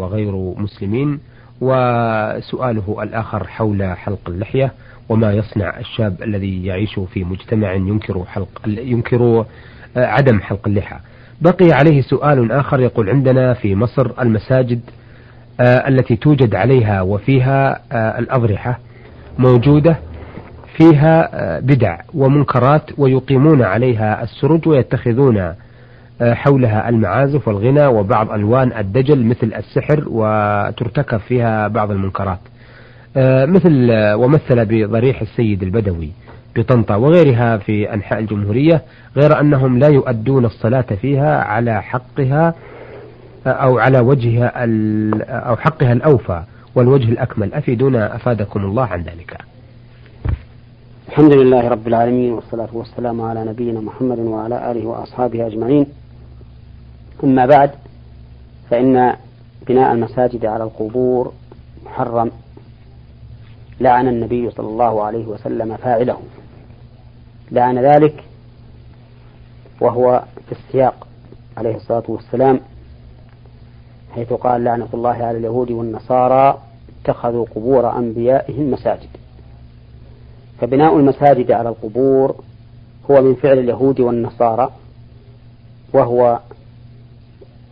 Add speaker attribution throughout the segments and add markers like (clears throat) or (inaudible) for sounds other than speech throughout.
Speaker 1: وغير مسلمين وسؤاله الآخر حول حلق اللحية وما يصنع الشاب الذي يعيش في مجتمع ينكر حلق ينكر آه، عدم حلق اللحى. بقي عليه سؤال آخر يقول عندنا في مصر المساجد آه، التي توجد عليها وفيها آه، الأضرحة موجودة فيها بدع ومنكرات ويقيمون عليها السرج ويتخذون حولها المعازف والغنى وبعض ألوان الدجل مثل السحر وترتكب فيها بعض المنكرات. آه، مثل آه، ومثل بضريح السيد البدوي بطنطا وغيرها في أنحاء الجمهورية غير أنهم لا يؤدون الصلاة فيها على حقها آه، أو على وجهها أو حقها الأوفى والوجه الأكمل. أفيدونا أفادكم الله عن ذلك.
Speaker 2: الحمد لله رب العالمين والصلاة والسلام على نبينا محمد وعلى آله وأصحابه أجمعين. أما بعد فإن بناء المساجد على القبور محرم لعن النبي صلى الله عليه وسلم فاعله. لعن ذلك وهو في السياق عليه الصلاة والسلام حيث قال لعنة الله على اليهود والنصارى اتخذوا قبور أنبيائهم مساجد. فبناء المساجد على القبور هو من فعل اليهود والنصارى وهو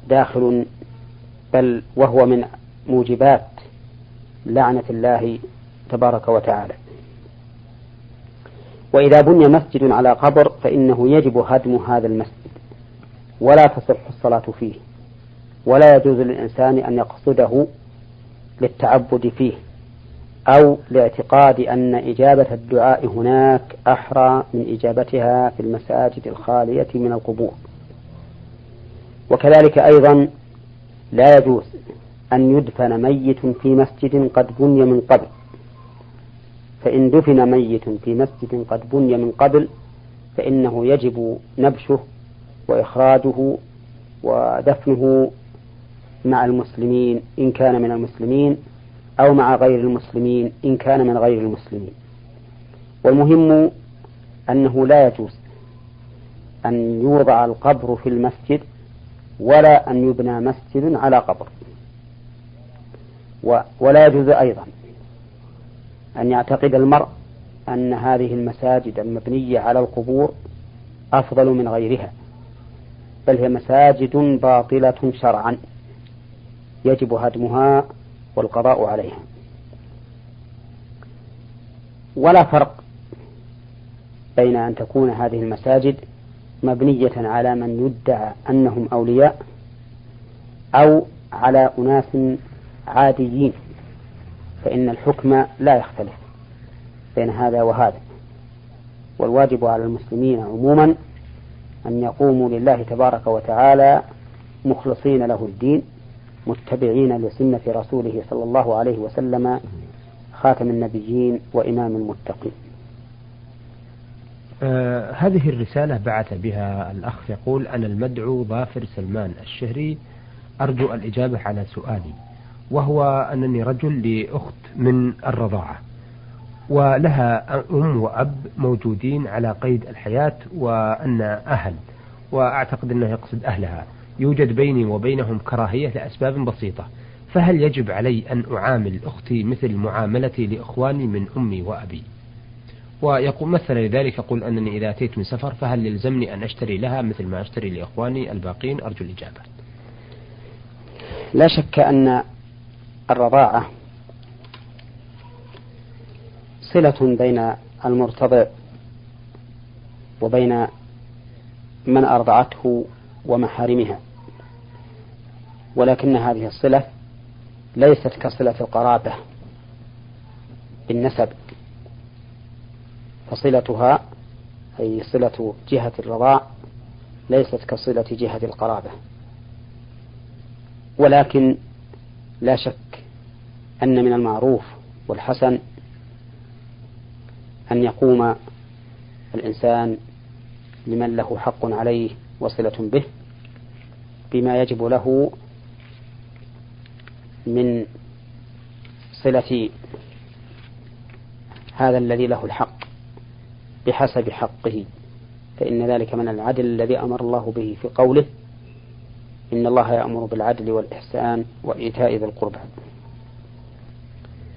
Speaker 2: داخل بل وهو من موجبات لعنة الله تبارك وتعالى. وإذا بني مسجد على قبر فإنه يجب هدم هذا المسجد ولا تصح الصلاة فيه ولا يجوز للإنسان أن يقصده للتعبد فيه أو لاعتقاد أن إجابة الدعاء هناك أحرى من إجابتها في المساجد الخالية من القبور. وكذلك أيضا لا يجوز أن يدفن ميت في مسجد قد بني من قبل. فإن دفن ميت في مسجد قد بني من قبل فإنه يجب نبشه وإخراجه ودفنه مع المسلمين إن كان من المسلمين أو مع غير المسلمين إن كان من غير المسلمين. والمهم أنه لا يجوز أن يوضع القبر في المسجد ولا أن يبنى مسجد على قبر. ولا يجوز أيضا أن يعتقد المرء أن هذه المساجد المبنية على القبور أفضل من غيرها بل هي مساجد باطلة شرعا يجب هدمها والقضاء عليها. ولا فرق بين أن تكون هذه المساجد مبنية على من يدعى أنهم أولياء أو على أناس عاديين فإن الحكم لا يختلف بين هذا وهذا. والواجب على المسلمين عموما أن يقوموا لله تبارك وتعالى مخلصين له الدين متبعين لسنة رسوله صلى الله عليه وسلم خاتم النبيين وإمام المتقين.
Speaker 1: آه هذه الرسالة بعث بها الأخ يقول أنا المدعو ظافر سلمان الشهري أرجو الإجابة على سؤالي وهو أنني رجل لأخت من الرضاعة ولها أم وأب موجودين على قيد الحياة وأن أهل وأعتقد أنه يقصد أهلها يوجد بيني وبينهم كراهية لأسباب بسيطة فهل يجب علي أن أعامل أختي مثل معاملتي لإخواني من أمي وأبي؟ ويقول مثلا لذلك يقول أنني إذا أتيت من سفر فهل يلزمني أن أشتري لها مثل ما أشتري لإخواني الباقين؟ أرجو الإجابة.
Speaker 2: لا شك أن الرضاعة صلة بين المرتضع وبين من أرضعته ومحارمها ولكن هذه الصلة ليست كصلة القرابة بالنسب. فصلتها أي صلة جهة الرضاع ليست كصلة جهة القرابة. ولكن لا شك أن من المعروف والحسن أن يقوم الإنسان لمن له حق عليه وصلة به بما يجب له من صلة هذا الذي له الحق. بحسب حقه فإن ذلك من العدل الذي أمر الله به في قوله إن الله يأمر بالعدل والإحسان وإيتاء ذي القربى.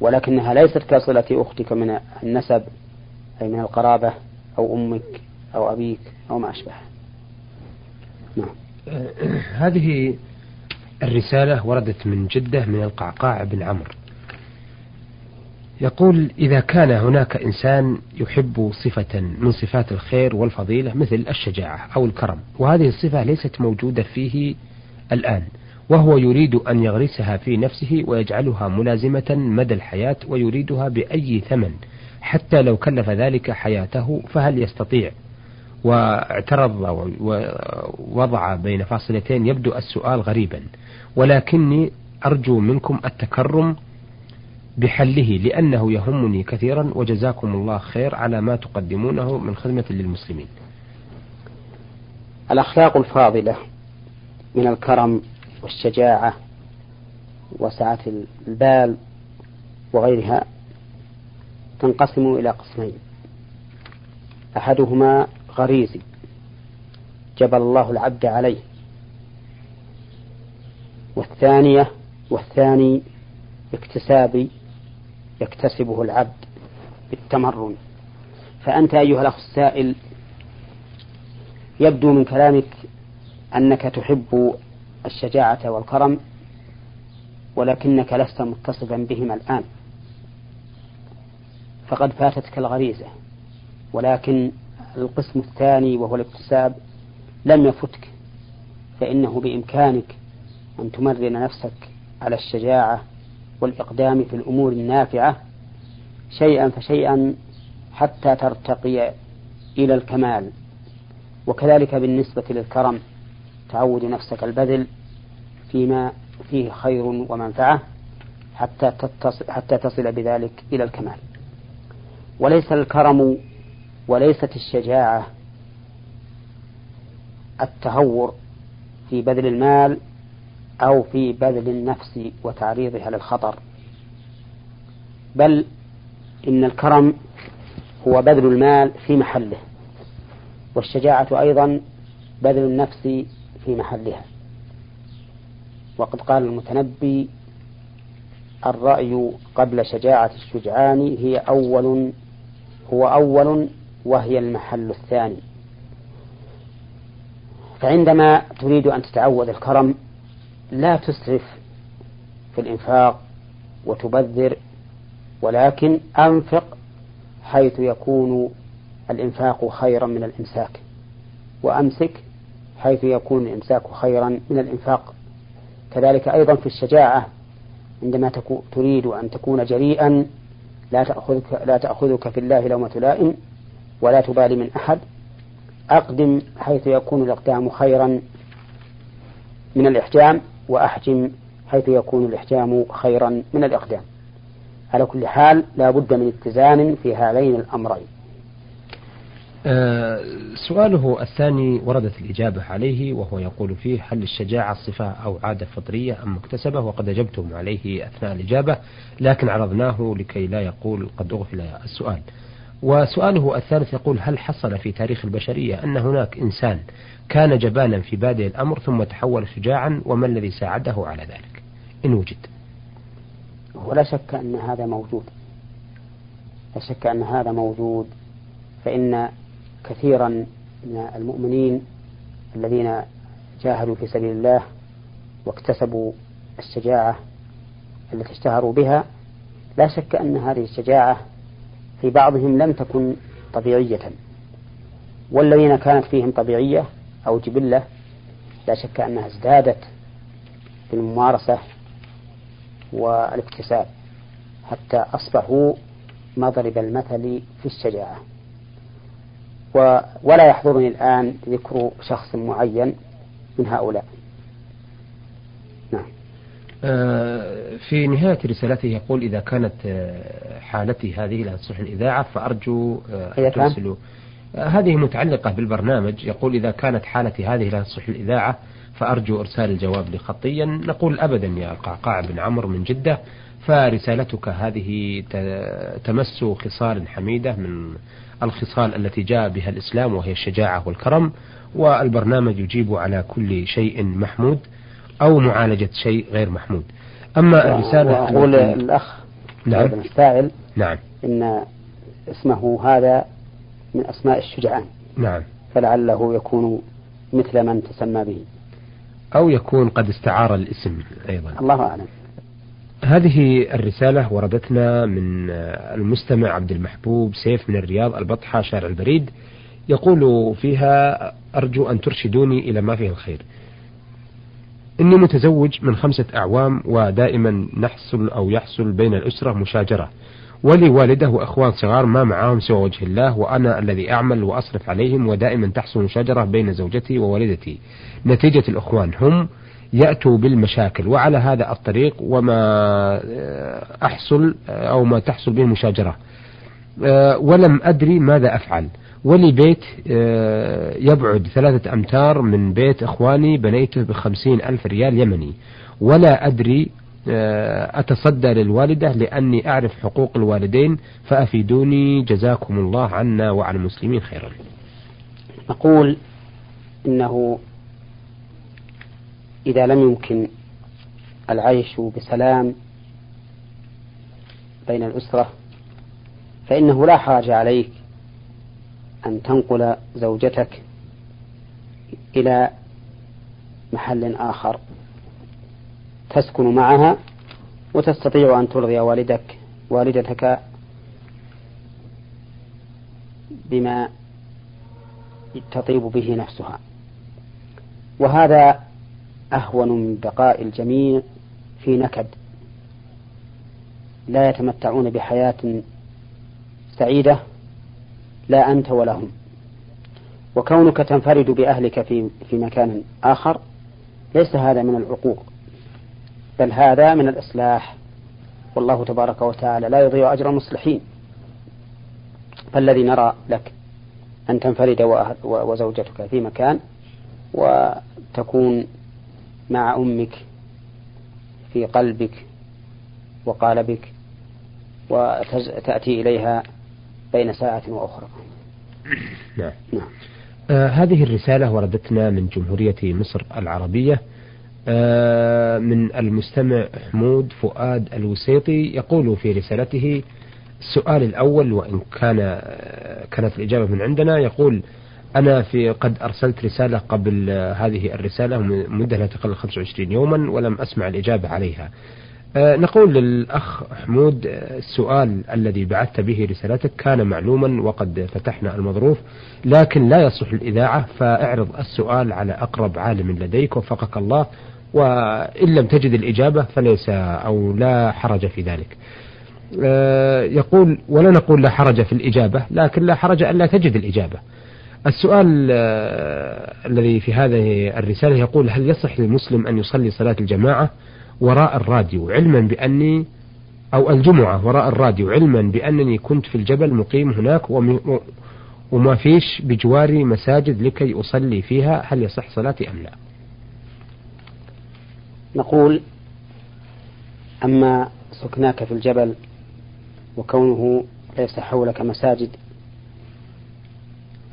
Speaker 2: ولكنها ليست كصلة أختك من النسب أي من القرابة أو أمك أو أبيك أو ما أشبه.
Speaker 1: نعم. (clears throat) هذه الرسالة وردت من جدة من القعقاع بن عمرو. يقول إذا كان هناك إنسان يحب صفة من صفات الخير والفضيلة مثل الشجاعة أو الكرم وهذه الصفة ليست موجودة فيه الآن وهو يريد أن يغرسها في نفسه ويجعلها ملازمة مدى الحياة ويريدها بأي ثمن حتى لو كلف ذلك حياته فهل يستطيع؟ واعترض ووضع بين فاصلتين يبدو السؤال غريبا ولكني أرجو منكم التكرم بحله لأنه يهمني كثيرا وجزاكم الله خير على ما تقدمونه من خدمة للمسلمين.
Speaker 2: الأخلاق الفاضلة من الكرم والشجاعة وسعة البال وغيرها تنقسم إلى قسمين. أحدهما غريزي جبل الله العبد عليه والثانية والثاني اكتسابي يكتسبه العبد بالتمرن. فأنت أيها الأخ السائل يبدو من كلامك أنك تحب الشجاعة والكرم ولكنك لست متصفا بهما الآن. فقد فاتتك الغريزة ولكن القسم الثاني وهو الاكتساب لم يفتك فإنه بإمكانك أن تمرن نفسك على الشجاعة والإقدام في الأمور النافعة شيئا فشيئا حتى ترتقي إلى الكمال. وكذلك بالنسبة للكرم تعود نفسك البذل فيما فيه خير ومنفعة حتى تتصل, حتى تصل بذلك إلى الكمال. وليس الكرم وليست الشجاعة التهور في بذل المال أو في بذل النفس وتعريضها للخطر. بل إن الكرم هو بذل المال في محله والشجاعة أيضا بذل النفس في محلها. وقد قال المتنبي الرأي قبل شجاعة الشجعان هي أول هو أول وهي المحل الثاني. فعندما تريد أن تتعود الكرم لا تسرف في الإنفاق وتبذر ولكن أنفق حيث يكون الإنفاق خيرا من الإمساك وأمسك حيث يكون الإمساك خيرا من الإنفاق. كذلك أيضا في الشجاعة عندما تريد أن تكون جريئا لا تأخذك, لا تأخذك في الله لومة لائم ولا تبالي من أحد. أقدم حيث يكون الإقدام خيرا من الإحجام وأحجم حيث يكون الإحجام خيرا من الإقدام. على كل حال لا بد من اتزان في هذين الأمرين.
Speaker 1: أه سؤاله الثاني وردت الإجابة عليه وهو يقول فيه هل الشجاعة صفة أو عادة فطرية أم مكتسبة؟ وقد أجبتم عليه أثناء الإجابة لكن عرضناه لكي لا يقول قد أغفل السؤال. وسؤاله الثالث يقول هل حصل في تاريخ البشرية أن هناك إنسان كان جبانا في بادئ الأمر ثم تحول شجاعا وما الذي ساعده على ذلك؟ إن وجد.
Speaker 2: ولا شك أن هذا موجود. لا شك أن هذا موجود. فإن كثيرا من المؤمنين الذين جاهدوا في سبيل الله واكتسبوا الشجاعة التي اشتهروا بها لا شك أن هذه الشجاعة في بعضهم لم تكن طبيعية. والذين كانت فيهم طبيعية أو جبلة لا شك أنها ازدادت بالممارسة والاكتساب حتى أصبحوا مضرب المثل في الشجاعة. ولا يحضرني الآن ذكر شخص معين من هؤلاء.
Speaker 1: في نهاية رسالته يقول إذا كانت آه، حالتي هذه لا تصلح الإذاعة فأرجو آه، أن ترسلوا. هذه متعلقة بالبرنامج. يقول إذا كانت حالتي هذه لا تصلح الإذاعة فأرجو إرسال الجواب لي خطيا نقول أبدا يا قعقاع بن عمرو من جدة فرسالتك هذه تمس خصال حميدة من الخصال التي جاء بها الإسلام وهي الشجاعة والكرم والبرنامج يجيب على كل شيء محمود. أو معالجة شيء غير محمود. أما الرسالة
Speaker 2: أقول الأخ
Speaker 1: نعم.
Speaker 2: السائل
Speaker 1: نعم.
Speaker 2: إن اسمه هذا من أسماء الشجعان.
Speaker 1: نعم.
Speaker 2: فلعله يكون مثل من تسمى به.
Speaker 1: أو يكون قد استعار الاسم أيضا.
Speaker 2: الله أعلم.
Speaker 1: هذه الرسالة وردتنا من المستمع عبد المحبوب سيف من الرياض البطحة شارع البريد. يقول فيها أرجو أن ترشدوني إلى ما فيه الخير. إني متزوج من خمسة أعوام ودائما نحصل أو يحصل بين الأسرة مشاجرة. ولي والده وأخوان صغار ما معهم سوى وجه الله وأنا الذي أعمل وأصرف عليهم ودائما تحصل مشاجرة بين زوجتي ووالدتي. نتيجة الأخوان هم يأتوا بالمشاكل وعلى هذا الطريق وما أحصل أو ما تحصل به المشاجرة ولم أدري ماذا أفعل. ولي بيت يبعد ثلاثة أمتار من بيت إخواني بنيته بخمسين ألف ريال يمني. ولا أدري أتصدى للوالدة لأني أعرف حقوق الوالدين فأفيدوني جزاكم الله عنا وعن المسلمين خيرا.
Speaker 2: أقول إنه إذا لم يمكن العيش بسلام بين الأسرة فإنه لا حرج عليك أن تنقل زوجتك إلى محل آخر تسكن معها وتستطيع أن ترضي والدك والدتك بما تطيب به نفسها. وهذا أهون من بقاء الجميع في نكد. لا يتمتعون بحياة سعيدة لا أنت ولا هم وكونك تنفرد بأهلك في في مكان آخر ليس هذا من العقوق بل هذا من الإصلاح. والله تبارك وتعالى لا يضيع أجر المصلحين. فالذي نرى لك أن تنفرد وزوجتك في مكان وتكون مع أمك في قلبك وقالبك وتأتي إليها بين ساعة وأخرى
Speaker 1: نعم, نعم. آه هذه الرسالة وردتنا من جمهورية مصر العربية آه من المستمع حمود فؤاد الوسيطي يقول في رسالته السؤال الأول وإن كان آه، كانت الإجابة من عندنا يقول أنا في قد أرسلت رسالة قبل هذه الرسالة مدة لا تقل 25 يوما ولم أسمع الإجابة عليها. أه نقول للأخ حمود السؤال الذي بعثت به رسالتك كان معلوما وقد فتحنا المظروف لكن لا يصح الإذاعة فاعرض السؤال على أقرب عالم لديك وفقك الله وإن لم تجد الإجابة فليس أو لا حرج في ذلك. أه يقول ولا نقول لا حرج في الإجابة لكن لا حرج أن لا تجد الإجابة. السؤال آه، الذي في هذه الرسالة يقول هل يصح للمسلم أن يصلي صلاة الجماعة وراء الراديو علما بأني أو الجمعة وراء الراديو علما بأنني كنت في الجبل مقيم هناك وما فيش بجواري مساجد لكي أصلي فيها هل يصح صلاتي أم لا؟
Speaker 2: نقول أما سكناك في الجبل وكونه ليس حولك مساجد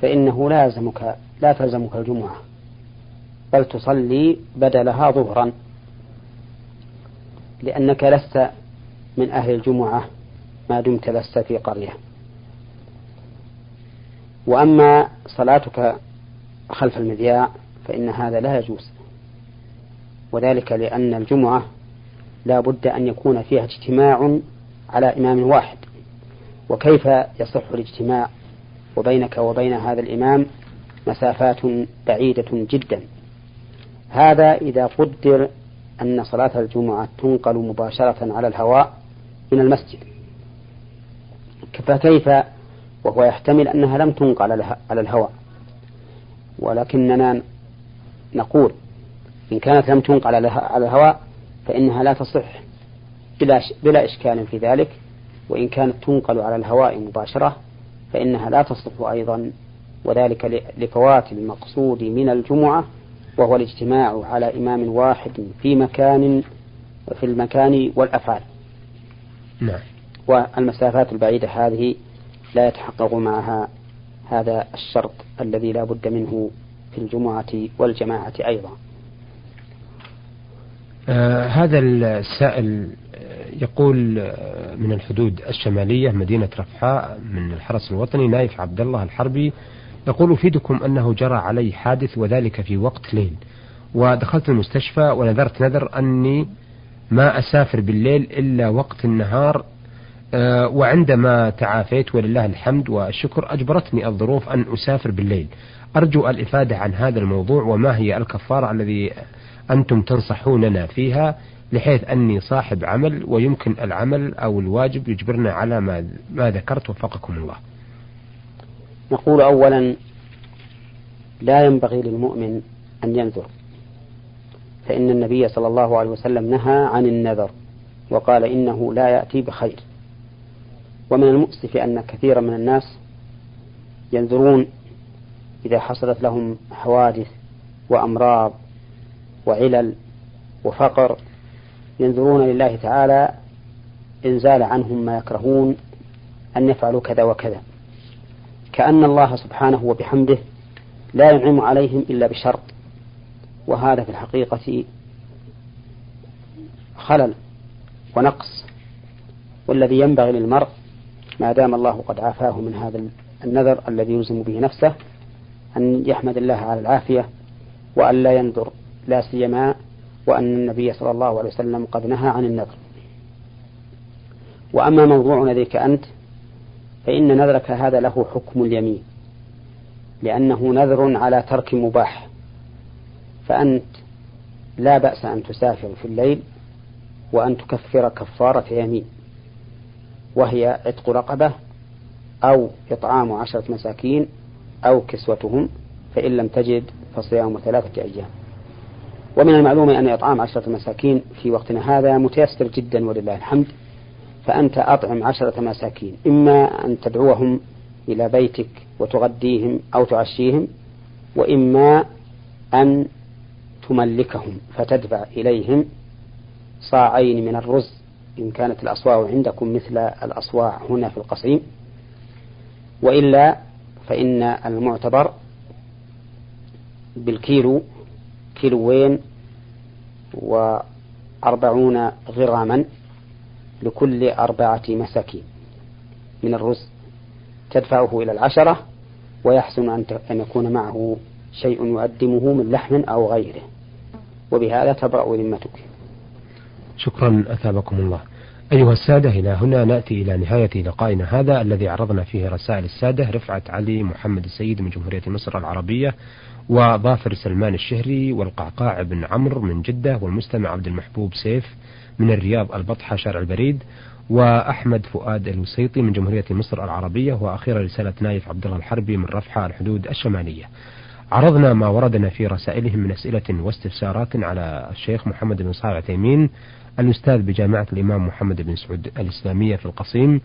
Speaker 2: فإنه لازمك لا تلزمك الجمعة بل تصلي بدلها ظهرا. لأنك لست من أهل الجمعة ما دمت لست في قرية. وأما صلاتك خلف المذياع فإن هذا لا يجوز. وذلك لأن الجمعة لا بد أن يكون فيها اجتماع على إمام واحد. وكيف يصح الاجتماع وبينك وبين هذا الإمام مسافات بعيدة جدا؟ هذا إذا قدر أن صلاة الجمعة تنقل مباشرة على الهواء من المسجد. فكيف وهو يحتمل أنها لم تنقل على الهواء؟ ولكننا نقول إن كانت لم تنقل على الهواء فإنها لا تصح بلا, بلا إشكال في ذلك وإن كانت تنقل على الهواء مباشرة فإنها لا تصح أيضا وذلك لفوات المقصود من الجمعة وهو الاجتماع على إمام واحد في مكان في المكان والأفعال.
Speaker 1: نعم.
Speaker 2: والمسافات البعيدة هذه لا يتحقق معها هذا الشرط الذي لا بد منه في الجمعة والجماعة أيضا.
Speaker 1: آه هذا السائل يقول آه، من الحدود الشمالية مدينة رفحاء من الحرس الوطني نايف عبد الله الحربي يقول أفيدكم أنه جرى علي حادث وذلك في وقت ليل ودخلت المستشفى ونذرت نذر أني ما أسافر بالليل إلا وقت النهار آه، وعندما تعافيت ولله الحمد والشكر أجبرتني الظروف أن أسافر بالليل. أرجو الإفادة عن هذا الموضوع وما هي الكفارة الذي أنتم تنصحوننا فيها بحيث أني صاحب عمل ويمكن العمل أو الواجب يجبرنا على ما, ما ذكرت وفقكم الله.
Speaker 2: نقول أولا لا ينبغي للمؤمن أن ينذر فإن النبي صلى الله عليه وسلم نهى عن النذر وقال إنه لا يأتي بخير. ومن المؤسف أن كثيرا من الناس ينذرون إذا حصلت لهم حوادث وأمراض وعلل وفقر ينذرون لله تعالى إن زال عنهم ما يكرهون أن يفعلوا كذا وكذا. كأن الله سبحانه وبحمده لا ينعم عليهم إلا بشرط. وهذا في الحقيقة خلل ونقص والذي ينبغي للمرء ما دام الله قد عافاه من هذا النذر الذي يلزم به نفسه أن يحمد الله على العافية وأن لا ينذر لا سيما وأن النبي صلى الله عليه وسلم قد نهى عن النذر. وأما موضوع نذرك أنت فإن نذرك هذا له حكم اليمين لأنه نذر على ترك مباح. فأنت لا بأس أن تسافر في الليل وأن تكفر كفارة يمين وهي عتق رقبة أو إطعام عشرة مساكين أو كسوتهم فإن لم تجد فصيام ثلاثة أيام. ومن المعلوم أن إطعام عشرة مساكين في وقتنا هذا متيسر جدا ولله الحمد. فأنت أطعم عشرة مساكين إما أن تدعوهم إلى بيتك وتغديهم أو تعشيهم وإما أن تملكهم فتدفع إليهم صاعين من الرز إن كانت الأصواع عندكم مثل الأصواع هنا في القصيم. وإلا فإن المعتبر بالكيلو كيلوين وأربعون غراما. لكل أربعة مساكين من الرز تدفعه إلى العشرة ويحسن أن يكون معه شيء يقدمه من لحم أو غيره. وبهذا تبرأ ذمتك.
Speaker 1: شكرا أثابكم الله. أيها السادة إلى هنا نأتي إلى نهاية لقائنا هذا الذي عرضنا فيه رسائل السادة رفعت علي محمد السيد من جمهورية مصر العربية وظافر سلمان الشهري والقعقاع بن عمرو من جدة والمستمع عبد المحبوب سيف من الرياض البطحة شارع البريد وأحمد فؤاد الوسيطي من جمهورية مصر العربية وأخيرا رسالة نايف عبد الله الحربي من رفحة الحدود الشمالية. عرضنا ما وردنا في رسائلهم من أسئلة واستفسارات على الشيخ محمد بن صالح عثيمين الأستاذ بجامعة الإمام محمد بن سعود الإسلامية في القصيم